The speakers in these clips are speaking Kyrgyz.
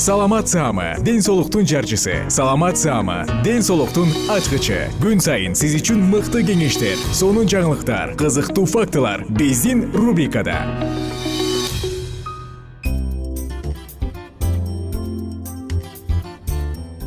саламат саама ден соолуктун жарчысы. Саламат саама ден соолуктун ачкычы. Күн сайын сиз үчүн мыкты кеңештер сонун жаңылыктар кызыктуу фактылар биздин рубрикада.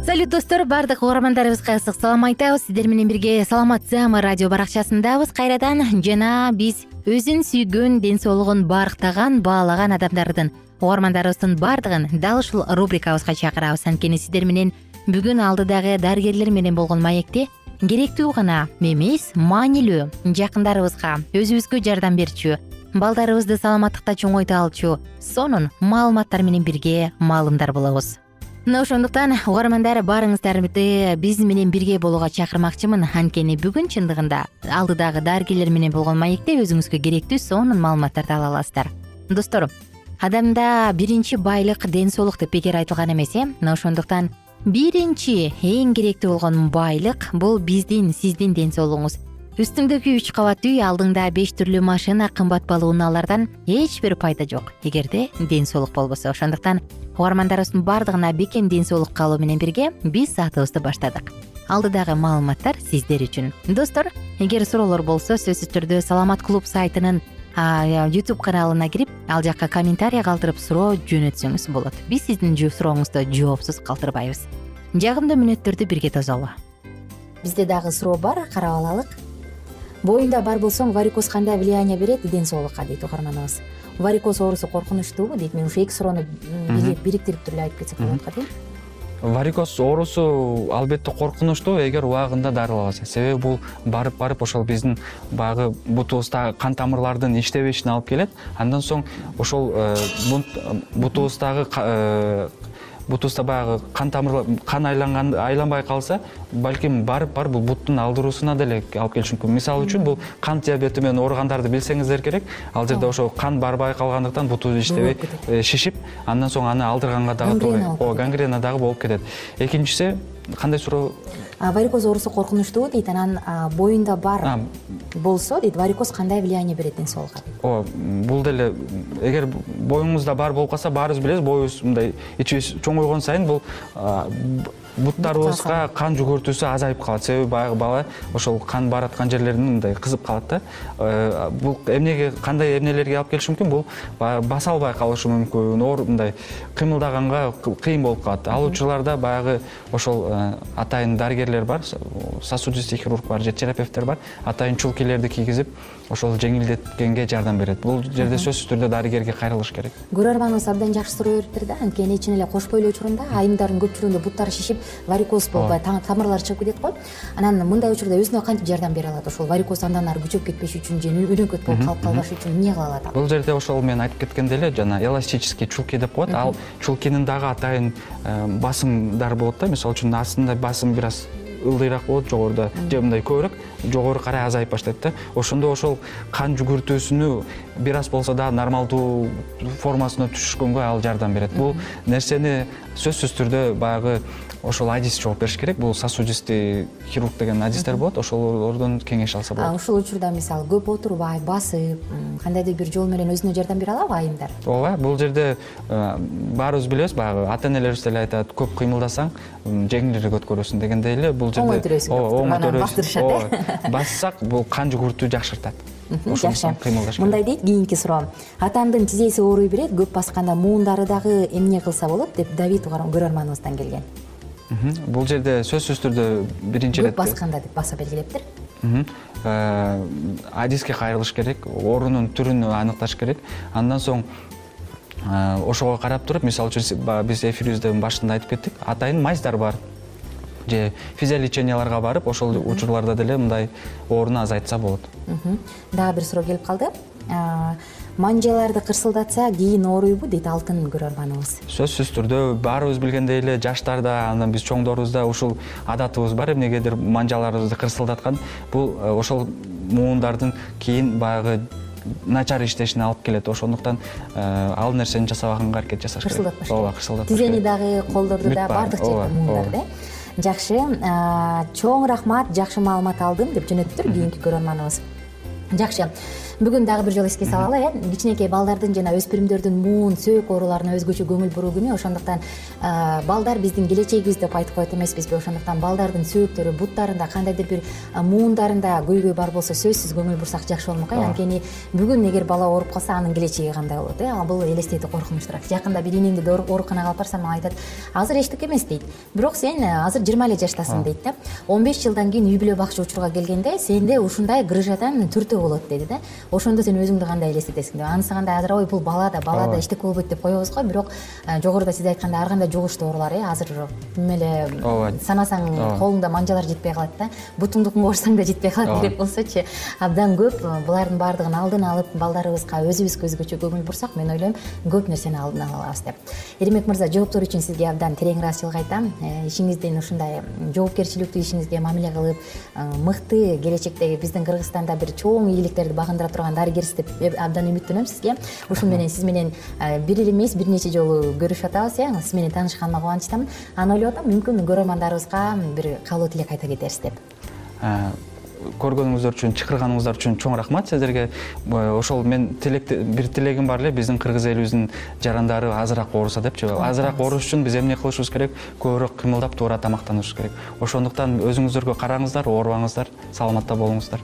Салют достор баардык угармандарыбызга ысык салам айтабыз. Сиздер менен бирге саламат саама радио баракчасындабыз. Кайрадан жана биз өзүн сүйгөн ден соолугун барктаган баалаган адамдардын угармандарыбыздын баардыгын дал ушул рубрикабызга чакырабыз. Анткени сиздер менен бүгүн алдыдагы дарыгерлер менен болгон маекте керектүү гана эмес маанилүү жакындарыбызга өзүбүзгө жардам берчү балдарыбызды саламаттыкта чоңойто алчу сонун маалыматтар менен бирге маалымдар болобуз. Мына ошондуктан угармандар баарыңыздарды биз менен бирге болууга чакырмакчымын. Анткени бүгүн чындыгында алдыдагы дарыгерлер менен болгон маекте өзүңүзгө керектүү сонун маалыматтарды ала аласыздар. Достор адамда биринчи байлык ден соолук деп бекер айтылган эмес э? Мына ошондуктан биринчи эң керектүү болгон байлык бул биздин сиздин ден соолугуңуз. Үстүңдөгү үч кабат үй алдыңда беш түрлүү машина кымбат баалуу унаалардан эч бир пайда жок. Эгерде ден соолук болбосо. Ошондуктан угармандарыбыздын баардыгына бекем ден соолук каалоо менен бирге биз саатыбызды баштадык. Алдыдагы маалыматтар сиздер үчүн. Достор эгер суроолор болсо сөзсүз түрдө саламат клуб сайтынын ютуб каналына кирип ал жакка комментарий калтырып суроо жөнөтсөңүз болот. Биз сиздин сурооңузду жоопсуз калтырбайбыз. Жагымдуу мүнөттөрдү бирге тосолу. Бизде дагы суроо бар карап алалык. Боюнда бар болсоң варикоз кандай влияние берет ден соолукка дейт угарманыбыз. Варикоз оорусу коркунучтуубу дейт мен ушу эки суроону бириктирип туруп эле айтып кетсек болот го дейм варикоз оорусу албетте коркунучтуу эгер убагында дарылабаса себеби бул барып барып ошол биздин баягы бутубуздагы кан тамырлардын иштебешине алып келет. Андан соң ошол э, бутубуздагы бутубузда баягы кан тамырлар кан айланган айланбай калса балким барып барып бул буттун алдыруусуна деле алып келиши мүмкүн мисалы үчүн бул кант диабети менен ооругандарды билсеңиздер керек. Ал жерде ошол кан барбай калгандыктан буту иштебей э, шишип андан соң аны алдырганга дагы туура ооба гангрена дагы болуп кетет. Экинчиси кандай суроо варикоз оорусу коркунучтуубу дейт анан боюнда бар болсо дейт варикоз кандай влияние берет ден соолукка ооба бул деле эгер боюңузда бар болуп калса баарыбыз билебиз боюбуз мындай ичибиз чоңойгон сайын бул буттарыбызга кан жүгүртүүсү азайып калат. Себеби баягы бала ошол кан бараткан жерлерине мындай кызып калат да. Э, бул эмнеге кандай эмнелерге алып келиши мүмкүн? Бул баягы баса албай калышы мүмкүн оор мындай кыймылдаганга кыйын болуп калат. Ал учурларда баягы ошол э, атайын дарыгерлер бар сосудистый хирург бар же терапевттер бар. Атайын чулкилерди кийгизип ошол жеңилдеткенге жардам берет. Бул жерде сөзсүз түрдө дарыгерге кайрылыш керек. Көрөрманыбыз абдан жакшы суроо бериптир да. Анткени чын эле кош бойлуу учурунда айымдардын көпчүлүгүндө буттары шишип варикоз болуп баягы тамырлары чыгып кетет го. Анан мындай учурда өзүнө кантип жардам бере алат ошол варикоз андан ары күчөп кетпеш үчүн же үнөкөт болуп калып калбаш үчүн эмне кыла алат ал бул жерде ошол мен айтып кеткендей эле жана эластический чулки деп коет. Ал чулкинин дагы атайын э, басымдары болот да. Мисалы үчүн астында басым бир аз ылдыйраак болот жогоруда же мындай көбүрөөк жогору карай азайып баштайт да. Ошондо ошол кан жүгүртүүсүнү бир аз болсо дагы нормалдуу формасына түшүшкөнгө ал жардам берет. Бул нерсени сөзсүз түрдө баягы ошол адис жооп бериш керек. Бул сосудистый хирург деген адистер болот. Ошолордон кеңеш алса болот. Ушул учурда мисалы көп отурбай басып кандайдыр бир жол менен өзүнө жардам бере алабы айымдар? Ооба бул жерде э, баарыбыз билебиз баягы ата энелерибиз деле айтат көп кыймылдасаң жеңилирээк өткөрөсүң дегендей эле бул жерде оңой төрөйсүң ооба оңой төрөйсүң бастырышат э? Бассак бул кан жүгүртүүнү жакшыртат. Жакшы. кыймылдаш мындай дейт кийинки суроо атамдын тизеси ооруй берет көп басканда муундары дагы эмне кылса болот? деп давид көрөрманыбыздан келген бул жерде сөзсүз түрдө биринчи көп басканда деп баса белгилептир. Э, адиске кайрылыш керек оорунун түрүн аныкташ керек. Андан соң э, ошого карап туруп мисалы үчүн баягы биз эфирибиздин башында айтып кеттик атайын мазьдар бар. Же физиолеченияларга барып ошол учурларда деле мындай ооруну азайтса болот. Дагы бир суроо келип калды манжаларды кырсылдатса кийин ооруйбу дейт алтын көрөрманыбыз сөзсүз түрдө баарыбыз билгендей эле жаштарда анан биз чоңдорубузда ушул адатыбыз бар. Эмнегедир манжаларыбызды кырсылдаткан. Бул э, ошол муундардын кийин баягы начар иштешине алып келет. Ошондуктан э, ал нерсени жасабаганга аракет жасаш керек. Кырсылдатпаш керек. ооба кырсылдатпаш тизени дагы колдорду баары, баардык жерде муундарды э жакшы чоң рахмат жакшы маалымат алдым деп жөнөттүр кийинки көрөрманыбыз жакшы бүгүн дагы бир жолу эске салалы э. Кичинекей балдардын жана өспүрүмдөрдүн муун сөөк ооруларына өзгөчө көңүл буруу күнү ошондуктан балдар биздин келечегибиз деп айтып коет эмеспизби. Ошондуктан балдардын сөөктөрү буттарында кандайдыр бир муундарында көйгөй бар болсо сөзсүз көңүл бурсак жакшы болмок э. Анткени бүгүн эгер бала ооруп калса анын келечеги кандай болот э. Бул элестетүү коркунучтураак жакында бир инемди ооруканага алып барсам ал айтат азыр эчтеке эмес дейт. Бирок сен э, азыр жыйырма эле жаштасың дейт да. Он беш жылдан кийин үй бүлө бакчы учурга келгенде сенде ушундай грыжадан түртө болот деди да ошондо сен өзүңдү кандай элестетесиң деп. Анысы кандай азыр ой бул бала да бала да эчтеке болбойт деп коебуз го. Бирок э, жогоруда сиз айткандай ар кандай жугуштуу оорулар э азыр тим эле ооба. санасаң колуңда манжалар жетпей калат да бутуңду кумга урсаң да жетпей калат керек болсочу. Абдан көп булардын баардыгын алдын алып балдарыбызга өзүбүзгө өзгөчө көңүл бурсак мен ойлойм көп нерсени алдын ала алабыз деп. Эрмек мырза жооптор үчүн сизге абдан терең ыраазычылык айтам. Э, ишиңиздин ушундай жоопкерчиликтүү ишиңизге мамиле кылып э, мыкты келечектеги биздин кыргызстанда бир чоң ийгиликтерди багындыра турган дарыгерсиз деп абдан үмүттөнөм сизге. Ушун менен сиз менен э, бир эле эмес бир нече жолу көрүшүп атабыз э сиз менен таанышканыма кубанычтамын. Анан ойлоп атам мүмкүн көрөрмандарыбызга бир каалоо тилек айта кетерсиз деп. Көргөнүңүздөр үчүн чакырганыңыздар үчүн чоң рахмат. Сиздерге ошол мен бир тилегим бар эле биздин кыргыз элибиздин жарандары азыраак ооруса депчи азыраак ооруш үчүн биз эмне кылышыбыз керек? Көбүрөөк кыймылдап туура тамактанышыбыз керек. Ошондуктан өзүңүздөргө караңыздар оорубаңыздар саламатта болуңуздар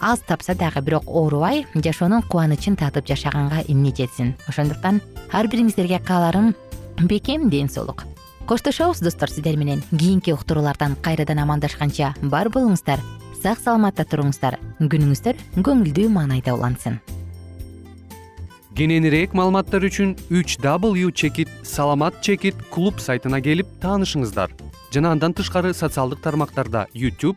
аз тапса дагы бирок оорубай жашоонун кубанычын татып жашаганга эмне жетсин? Ошондуктан ар бириңиздерге кааларым бекем ден соолук. Коштошобуз достор сиздер менен. Кийинки уктуруулардан кайрадан амандашканча бар болуңуздар сак саламатта туруңуздар. Күнүңүздөр көңүлдүү маанайда улансын. Кененирээк маалыматтар үчүн үч w чекит саламат чекит клуб сайтына келип таанышыңыздар. Жана андан тышкары социалдык тармактарда youtube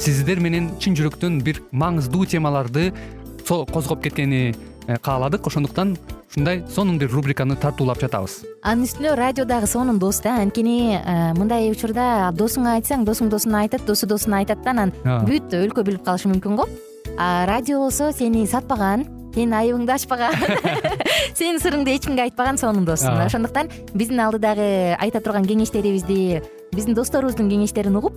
сиздер менен чын жүрөктөн бир маңыздуу темаларды козгоп кеткени э, кааладык. Ошондуктан ушундай сонун бир рубриканы тартуулап жатабыз. Анын үстүнө радио дагы сонун дос да. Анткени э, мындай учурда досуңа айтсаң досуң досуна айтат досу досуна айтат да. Анан бүт өлкө билип калышы мүмкүн го. А радио болсо сени сатпаган сенин айыбыңды ачпаган сенин сырыңды эч кимге айтпаган сонун дос ошондуктан биздин алдыдагы айта турган кеңештерибизди биздин досторубуздун кеңештерин угуп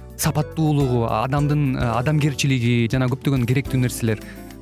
сапаттуулугу адамдын э, адамгерчилиги жана көптөгөн керектүү нерселер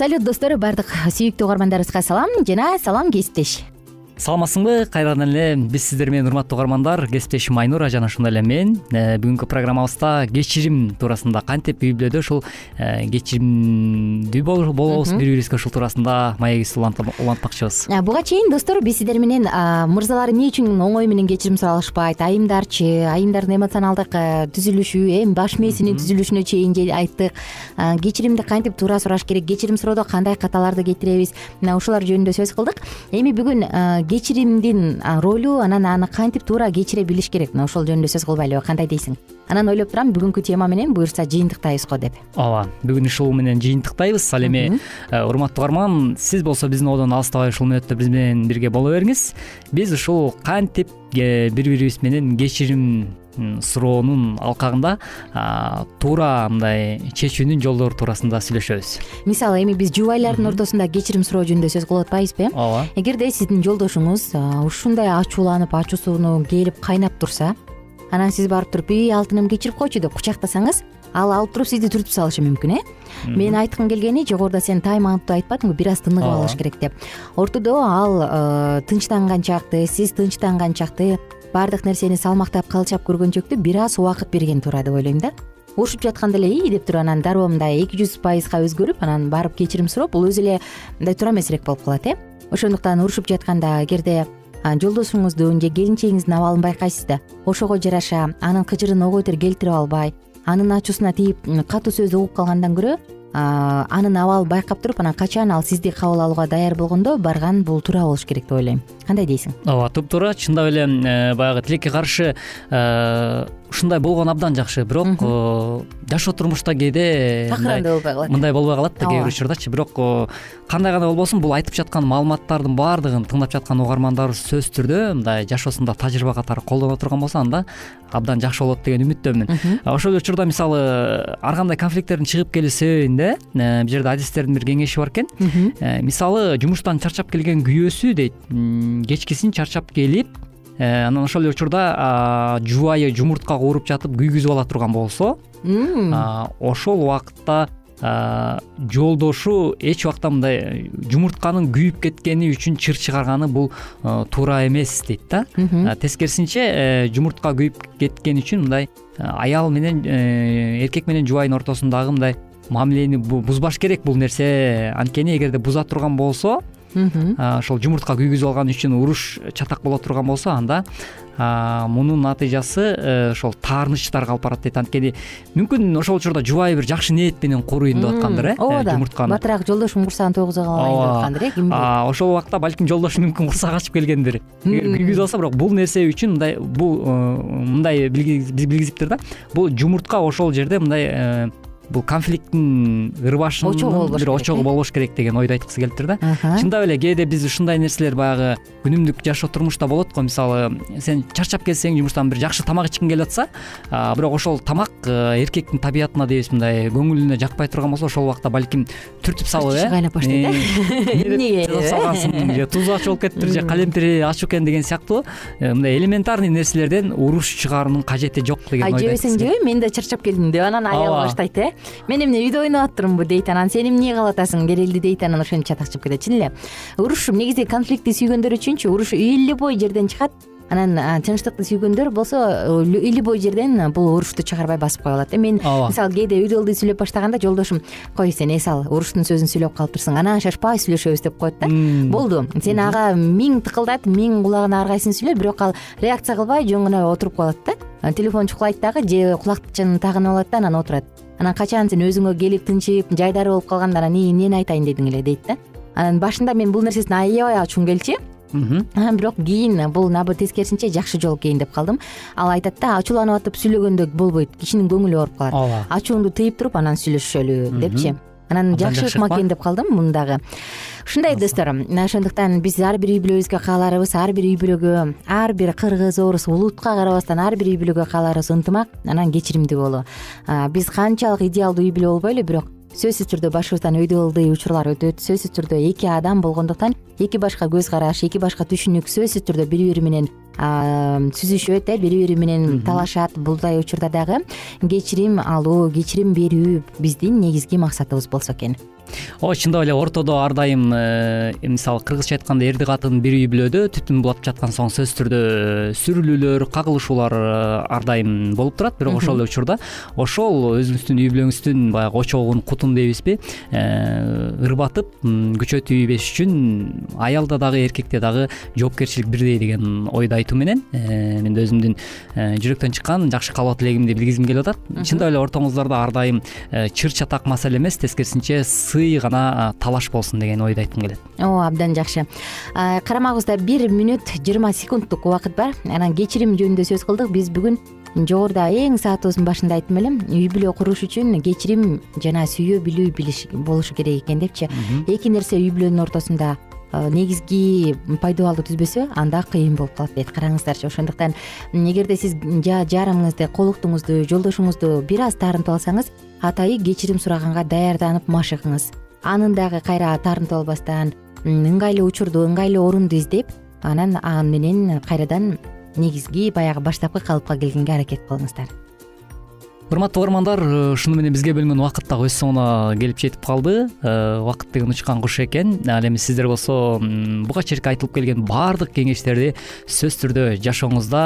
салют достор баардык сүйүктүү угармандарыбызга салам. Жана салам кесиптеш саламатсыңбы кайрадан эле биз сиздер менен урматтуу угармандар кесиптешим айнура жана ошондой эле мен. Э, бүгүнкү программабызда кечирим туурасында кантип үй бүлөдө ушул э, кечиримдүү болобуз бири бирибизге ушул туурасында маегибизди улантмакчыбыз буга чейин достор биз сиздер менен мырзалар эмне үчүн оңой менен кечирим суралышпайт? Айымдарчы айымдардын эмоционалдык э, түзүлүшү эми баш мээсинин түзүлүшүнө чейин айттык. Кечиримди кантип туура сураш керек? Кечирим суроодо кандай каталарды кетиребиз? Мына ушулар жөнүндө сөз кылдык. Эми бүгүн кечиримдин ролу анан аны кантип туура кечире билиш керек? Мына ошол жөнүндө сөз кылбайлыбы кандай дейсиң? Анан ойлоп турам бүгүнкү тема менен буюрса жыйынтыктайбыз го деп. Ооба бүгүн ушул менен жыйынтыктайбыз. Ал эми э, урматтуу угарман сиз болсо биздин одон алыстабай ушул мүнөттө биз менен бирге боло бериңиз. Биз ушул кантип э, бири бирибиз менен кечирим суроонун алкагында туура мындай чечүүнүн жолдору туурасында сүйлөшөбүз. Мисалы эми биз жубайлардын ортосунда кечирим суроо жөнүндө сөз кылып атпайбызбы э ооба. Эгерде сиздин жолдошуңуз ушундай ачууланып ачуу сууну келип кайнап турса анан сиз барып туруп ий алтыным кечирип койчу деп кучактасаңыз ал алып туруп сизди түртүп салышы мүмкүн э? Менин айткым келгени жогоруда сен таймаутду айтпадыңбы бир аз тыныгып алыш керек деп. Ортодо ал тынчтанганчакты сиз тынчтанганчакты баардык нерсени салмактап калчап көргөнчөктү бир аз убакыт берген туура деп ойлойм да. Урушуп жатканда эле ий деп туруп анан дароо мындай эки жүз пайызга өзгөрүп анан барып кечирим суроо бул өзү эле мындай туура эмесирээк болуп калат э? Ошондуктан урушуп жатканда эгерде жолдошуңуздун же келинчегиңиздин абалын байкайсыз да ошого жараша анын кыжырын ого бетер келтирип албай анын ачуусуна тийип катуу сөз угуп калгандан көрө анын абалын байкап туруп анан качан ал сизди кабыл алууга даяр болгондо барган бул туура болуш керек деп ойлойм. Кандай дейсиң? Ооба туп туура чындап эле э, баягы тилекке каршы э, ушундай болгон абдан жакшы бирок жашоо турмушта кээде такыр болбой калат мындай болбой калат да кээ бир учурдачы. Бирок кандай гана болбосун бул айтып жаткан маалыматтардын баардыгын тыңдап жаткан угармандарыбыз сөзсүз түрдө мындай жашоосунда тажрыйба катары колдоно турган болсо анда абдан жакшы болот деген үмүттөмүн. Ошол эле учурда мисалы ар кандай конфликттердин чыгып келүү себебин да э, бул жерде адистердин бир кеңеши бар экен. Э, мисалы жумуштан чарчап келген күйөөсү дейт кечкисин чарчап келип анан ошол эле учурда жубайы жумуртка кууруп жатып күйгүзүп ала турган болсо ошол убакытта жолдошу эч убакта мындай э, жумуртканын күйүп кеткени үчүн чыр чыгарганы бул э, туура эмес дейт да. Тескерисинче э, жумуртка күйүп кеткени үчүн мындай э, аял менен э, эркек менен жубайынын ортосундагы мындай мамилени бу- бузбаш керек бул нерсе. Анткени эгерде буза турган болсо ошол жумуртка күйгүзүп алган үчүн уруш чатак боло турган болсо анда мунун натыйжасы э, ошол таарынычтарга алып барат дейт. Анткени мүмкүн ошол учурда жубайы бир жакшы ниет менен куруйн деп аткандыр э ооба жумуртканы. Батыраак жолдошум курсагын тойгуза калайын деп аткандыр э ким билет ошол убакта балким жолдошу мүмкүн курсак ачып келгендир. Эгер күйгүзүп алса бирок бул нерсе үчүн мындай бул э, мындай билги- билгизиптир да. Бул жумуртка ошол жерде мындай э, бул конфликттин ырбашынын Очогу болбош бир очогу э? болбош керек деген ойду айткысы келиптир да чындап эле кээде биз ушундай нерселер баягы күнүмдүк жашоо турмушта болот го. Мисалы сен чарчап келсең жумуштан бир жакшы тамак ичкиң келип атса бирок ошол тамак э, эркектин табиятына дейбиз мындай көңүлүнө жакпай турган болсо ошол убакта балким түртүп салып э? кайнап баштайт, э? Эмнеге, жасап э? салгансың же тузу ачы болуп кетиптир же калемпири ачуу экен деген сыяктуу. Мындай элементарный нерселерден уруш чыгаруунун кажети жок деген ойду жебесең жебе мен да чарчап келдим деп анан аял баштайт э мен эмне үйдө ойноп атырмынбы дейт анан. Сен эмне кылып атасың керелди дейт анан ошентип чатак кетет чын эле. Уруш негизи конфликтти сүйгөндөр үчүнчү уруш или бой жерден чыгат. Анан тынчтыкты сүйгөндөр болсо э, или бой жерден бул урушту чыгарбай басып кое алат мен Ооба. мисалы кээде ылдый сүйлөп баштаганда жолдошум кой сен эс ал уруштун сөзүн сүйлөп калыптырсың анан шашпай сүйлөшөбүз деп коет да. Болду. Сен ага миң тыкылдат миң кулагына ар кайсысын сүйлө бирок ал реакция кылбай жөн гана отуруп калат да. Телефон чукулайт дагы же кулакчын тагынып алат да анан отурат анан качан сен өзүңө келип тынчып жайдары болуп калганда анан эмнени айтайын дедиң эле дейт да. Анан башында мен бул нерсесин аябай ачуум келчү анан бирок кийин бул наоборот тескерисинче жакшы жол экен деп калдым. Ал айтат да ачууланып атып сүйлөгөндө болбойт кишинин көңүлү ооруп калат ооба. Ачууңду тыйып туруп анан сүйлөшөлү депчи анан жакшы ыкма экен деп калдым муну ушундай достор ошондуктан биз ар бир үй бүлөбүзгө кааларыбыз ар бир үй бүлөгө ар бир кыргыз орус улутка карабастан ар бир үй бүлөгө кааларыбыз ынтымак анан кечиримдүү болуу биз канчалык идеалдуу үй бүлө болбойлу бирок сөзсүз түрдө башыбыздан өйдө учурлар өтөт сөзсүз түрдө эки адам болгондуктан эки башка көз караш эки башка түшүнүк сөзсүз түрдө бири бири менен сүзүшөт э бири бири менен талашат булдай учурда дагы кечирим алуу кечирим берүү биздин негизги максатыбыз болсо экен ооба чындап эле ортодо ар дайым э, мисалы кыргызча айтканда эрди катын бир үй бүлөдө түтүн булап жаткан соң сөзсүз түрдө сүрүлүүлөр кагылышуулар э, ар дайым болуп турат. Бирок ошол эле учурда ошол өзүңүздүн үй бүлөңүздүн баягы очогун кутун дейбизби э, ырбатып м, күчөтүбөш үчүн аялда дагы эркекте дагы жоопкерчилик бирдей деген ойду айтуу менен мен да өзүмдүн жүрөктөн чыккан жакшы каалоо тилегимди билгизгим келип атат. Чындап эле ортоңуздарда ар дайым чыр чатак маселе эмес тескерисинче сый гана талаш болсун деген ойду айткым келет. Ооба абдан жакшы. Карамагыбызда бир мүнөт жыйырма секундтук убакыт бар. Анан кечирим жөнүндө сөз кылдык. Биз бүгүн жогоруда эң саатыбыздын башында айттым элем. Үй бүлө куруш үчүн кечирим жана сүйө билүү билиш болушу керек экен депчи. Эки нерсе үй бүлөнүн ортосунда негизги пайдубалды түзбөсө анда кыйын болуп калат дейт. Караңыздарчы ошондуктан эгерде сиз жа- жарымыңызды колуктуңузду жолдошуңузду бир аз таарынтып алсаңыз атайы кечирим сураганга даярданып машыгыңыз. Анын дагы кайра таарынтып албастан ыңгайлуу учурду ыңгайлуу орунду издеп анан аны менен кайрадан негизги баягы баштапкы калыпка келгенге аракет кылыңыздар урматтуу угармандар э, ушуну менен бизге бөлүнгөн убакыт дагы өз соңуна келип жетип калды. Э, убакыт деген учкан куш экен. Ал эми сиздер болсо буга чейинки айтылып келген баардык кеңештерди сөзсүз түрдө жашооңузда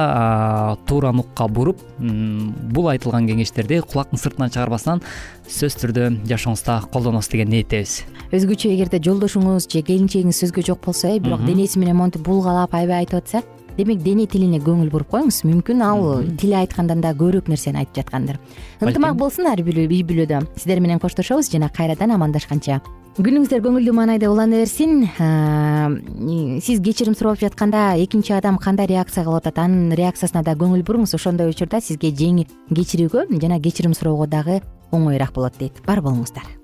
туура нукка буруп бул айтылган кеңештерди кулактын сыртынан чыгарбастан сөзсүз түрдө жашооңузда колдоносуз деген ниеттебиз өзгөчө эгерде жолдошуңуз же келинчегиңиз сөзгө жок болсо э бирок денеси менен монтип булгалап аябай айтып атса демек дене тилине көңүл буруп коюңуз мүмкүн ал тили айткандан да көбүрөөк нерсени айтып жаткандыр. Ынтымак болсун ар бир үй бүлөдө. Сиздер менен коштошобуз жана кайрадан амандашканча. Күнүңүздөр көңүлдүү маанайда улана берсин сиз кечирим сурап жатканда экинчи адам кандай реакция кылып атат? Анын реакциясына да көңүл буруңуз. Ошондой учурда сизге кечирүүгө жана кечирим суроого дагы оңоюраак болот дейт. Бар болуңуздар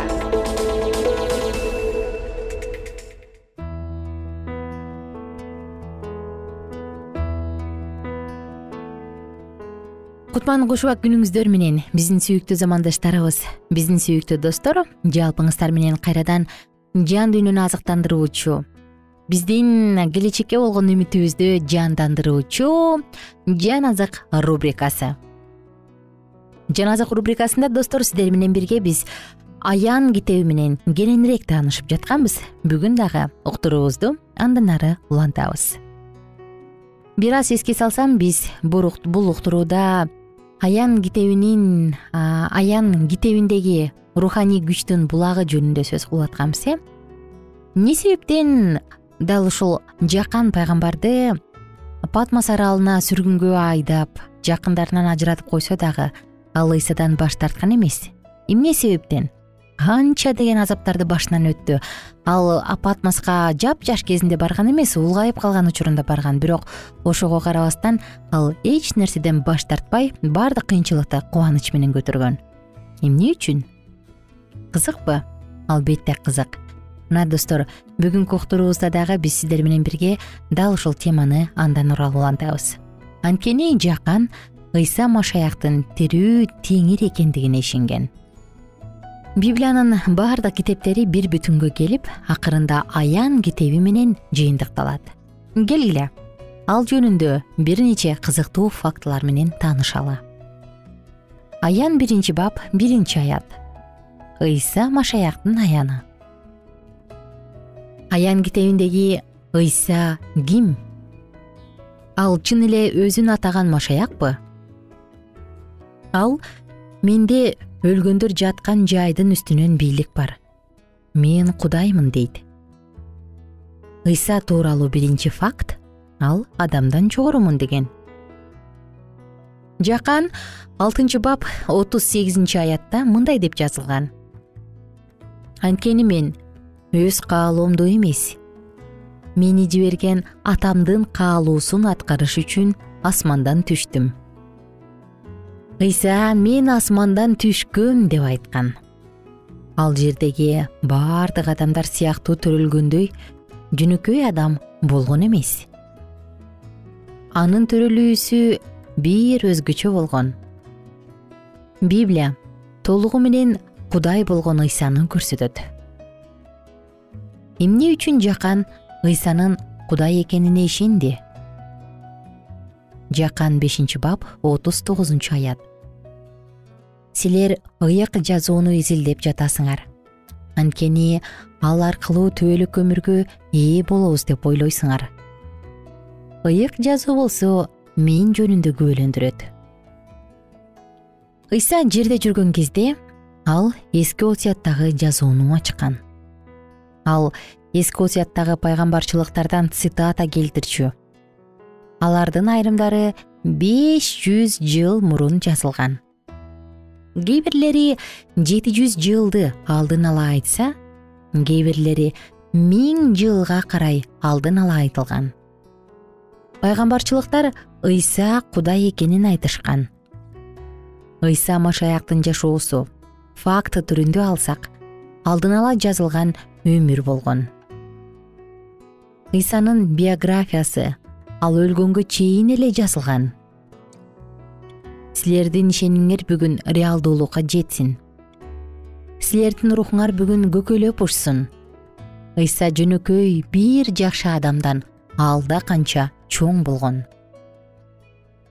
кутман куш убак күнүңүздөр менен биздин сүйүктүү замандаштарыбыз биздин сүйүктүү достор жалпыңыздар менен кайрадан жан дүйнөнү азыктандыруучу биздин келечекке болгон үмүтүбүздү жандандыруучу жан азык рубрикасы. Жан азык рубрикасында достор сиздер менен бирге биз аян китеби менен кененирээк таанышып жатканбыз. Бүгүн дагы уктуруубузду андан ары улантабыз. Бир аз эске салсам биз бул уктурууда аян китебинин аян китебиндеги руханий күчтүн булагы жөнүндө сөз кылып атканбыз э эмне себептен дал ушул жакан пайгамбарды патмос аралына сүргүнгө айдап жакындарынан ажыратып койсо дагы ал ыйсадан баш тарткан эмес? Эмне себептен канча деген азаптарды башынан өттү. Ал патмоска жапжаш кезинде барган эмес улгайып калган учурунда барган. Бирок ошого карабастан ал эч нерседен баш тартпай баардык кыйынчылыкты кубаныч менен көтөргөн. Эмне үчүн? Кызыкпы албетте кызык. Мына достор бүгүнкү уктуруубузда дагы биз сиздер менен бирге дал ушул теманы андан урап улантабыз. Анткени жакан ыйса машаяктын тирүү теңир экендигине ишенген библиянын баардык китептери бир бүтүнгө келип акырында аян китеби менен жыйынтыкталат. Келгиле ал жөнүндө бир нече кызыктуу фактылар менен таанышалы. Аян биринчи бап биринчи аят. Ыйса машаяктын аяны. Аян китебиндеги ыйса ким? Ал чын эле өзүн атаган машаякпы? Ал менде өлгөндөр жаткан жайдын үстүнөн бийлик бар. Мен кудаймын дейт. Ыйса тууралуу биринчи факт ал адамдан жогорумун деген. Жакан алтынчы бап отуз сегизинчи аятта мындай деп жазылган. Анткени мен өз каалоомду эмес. Мени жиберген атамдын каалоосун аткарыш үчүн асмандан түштүм ыйса мен асмандан түшкөм деп айткан. Ал жердеги баардык адамдар сыяктуу төрөлгөндөй жөнөкөй адам болгон эмес. Анын төрөлүүсү бир өзгөчө болгон. Библия толугу менен кудай болгон ыйсаны көрсөтөт. Эмне үчүн жакан ыйсанын кудай экенине ишенди? Жакан бешинчи бап отуз тогузунчу аят силер ыйык жазууну изилдеп жатасыңар. Анткени ал аркылуу түбөлүк өмүргө ээ болобуз деп ойлойсуңар. Ыйык жазуу болсо мен жөнүндө күбөлөндүрөт. Ыйса жерде жүргөн кезде ал эски осуяттагы жазууну ачкан ал эски осуяттагы пайгамбарчылыктардан цитата келтирчү. Алардын айрымдары беш жүз жыл мурун жазылган кээ бирлери жети жүз жылды алдын ала айтса кээ бирлери миң жылга карай алдын ала айтылган. Пайгамбарчылыктар ыйса кудай экенин айтышкан. Ыйса машаяктын жашоосу факт түрүндө алсак алдын ала жазылган өмүр болгон. Ыйсанын биографиясы ал өлгөнгө чейин эле жазылган силердин ишенимиңер бүгүн реалдуулукка жетсин. Силердин рухуңар бүгүн көкөйлөп учсун ыйса жөнөкөй бир жакшы адамдан алда канча чоң болгон.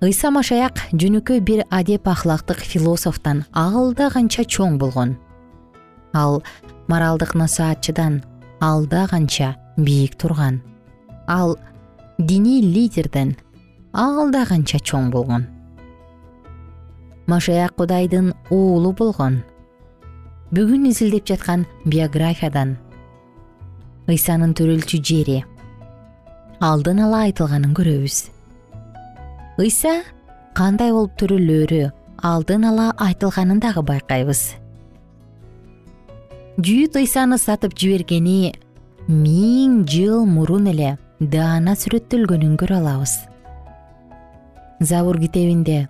Ыйса машаяк жөнөкөй бир адеп ахлактык философтон алда канча чоң болгон. Ал моралдык насаатчыдан алда канча бийик турган. Ал диний лидерден алда канча чоң болгон машаяк кудайдын уулу болгон. Бүгүн изилдеп жаткан биографиядан. Ыйсанын төрөлчү жери алдын ала айтылганын көрөбүз. Ыйса кандай болуп төрөлөөрү алдын ала айтылганын дагы байкайбыз. Жүйүт ыйсаны сатып жибергени миң жыл мурун эле даана сүрөттөлгөнүн көрө алабыз. Забур китебинде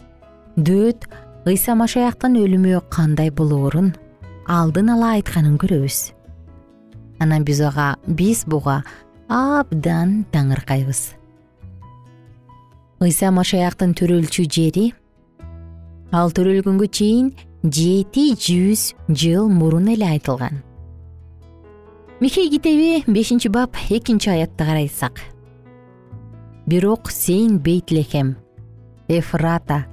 дөөт ыйса машаяктын өлүмү кандай болоорун алдын ала айтканын көрөбүз. Анан биз ага биз буга абдан таңыркайбыз. Ыйса машаяктын төрөлчү жери ал төрөлгөнгө чейин жети жүз жыл мурун эле айтылган. Михей китеби бешинчи бап экинчи аятты карасак бирок сен бейтлехем эфрата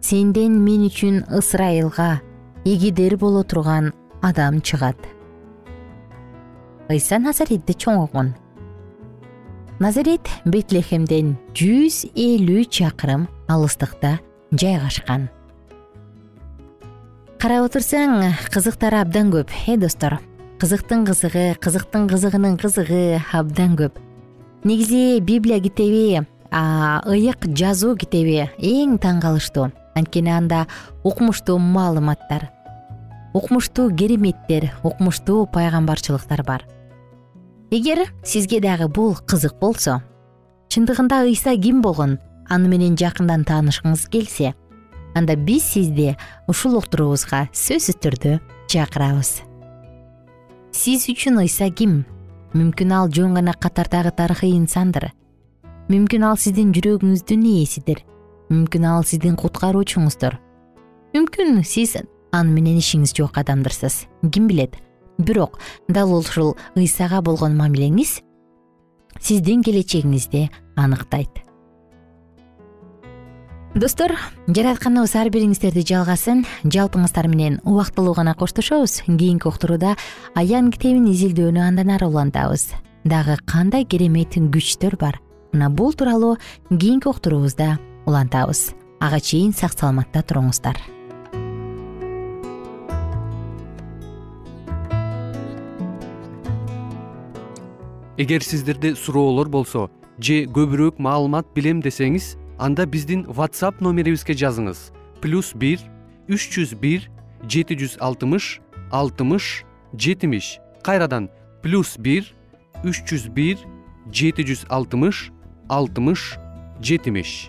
сенден мен үчүн ысрайылга эгидер боло турган адам чыгат. Ыйса назаретте чоңойгон назарет бейтлехемден жүз элүү чакырым алыстыкта жайгашкан. Карап отурсаң кызыктары абдан көп э достор? Кызыктын кызыгы кызыктын кызыгынын кызыгы абдан көп. Негизи библия китеби ыйык жазуу китеби эң таң калыштуу анткени анда укмуштуу маалыматтар укмуштуу кереметтер укмуштуу пайгамбарчылыктар бар. Эгер сизге дагы бул кызык болсо чындыгында ыйса ким болгон аны менен жакындан таанышкыңыз келсе анда биз сизди ушул уктуруубузга сөзсүз түрдө чакырабыз. Сиз үчүн ыйса ким? Мүмкүн ал жөн гана катардагы тарыхый инсандыр. Мүмкүн ал сиздин жүрөгүңүздүн ээсидир мүмкүн ал сиздин куткаруучуңуздур мүмкүн сиз аны менен ишиңиз жок адамдырсыз. Ким билет? Бирок дал ушул ыйсага болгон мамилеңиз сиздин келечегиңизди аныктайт. Достор жаратканыбыз ар бириңиздерди жалгасын жалпыңыздар менен убактылуу гана коштошобуз. Кийинки уктурууда аян китебин изилдөөнү андан ары улантабыз. Дагы кандай керемет күчтөр бар. Мына бул тууралуу кийинки уктуруубузда улантабыз. Ага чейин сак саламатта туруңуздар. Эгер сиздерде суроолор болсо же көбүрөөк маалымат билем десеңиз анда биздин whatsapp номерибизге жазыңыз. Плюс бир үч жүз бир жети жүз алтымыш алтымыш жетимиш. Кайрадан плюс бир үч жүз бир жети жүз алтымыш алтымыш жетимиш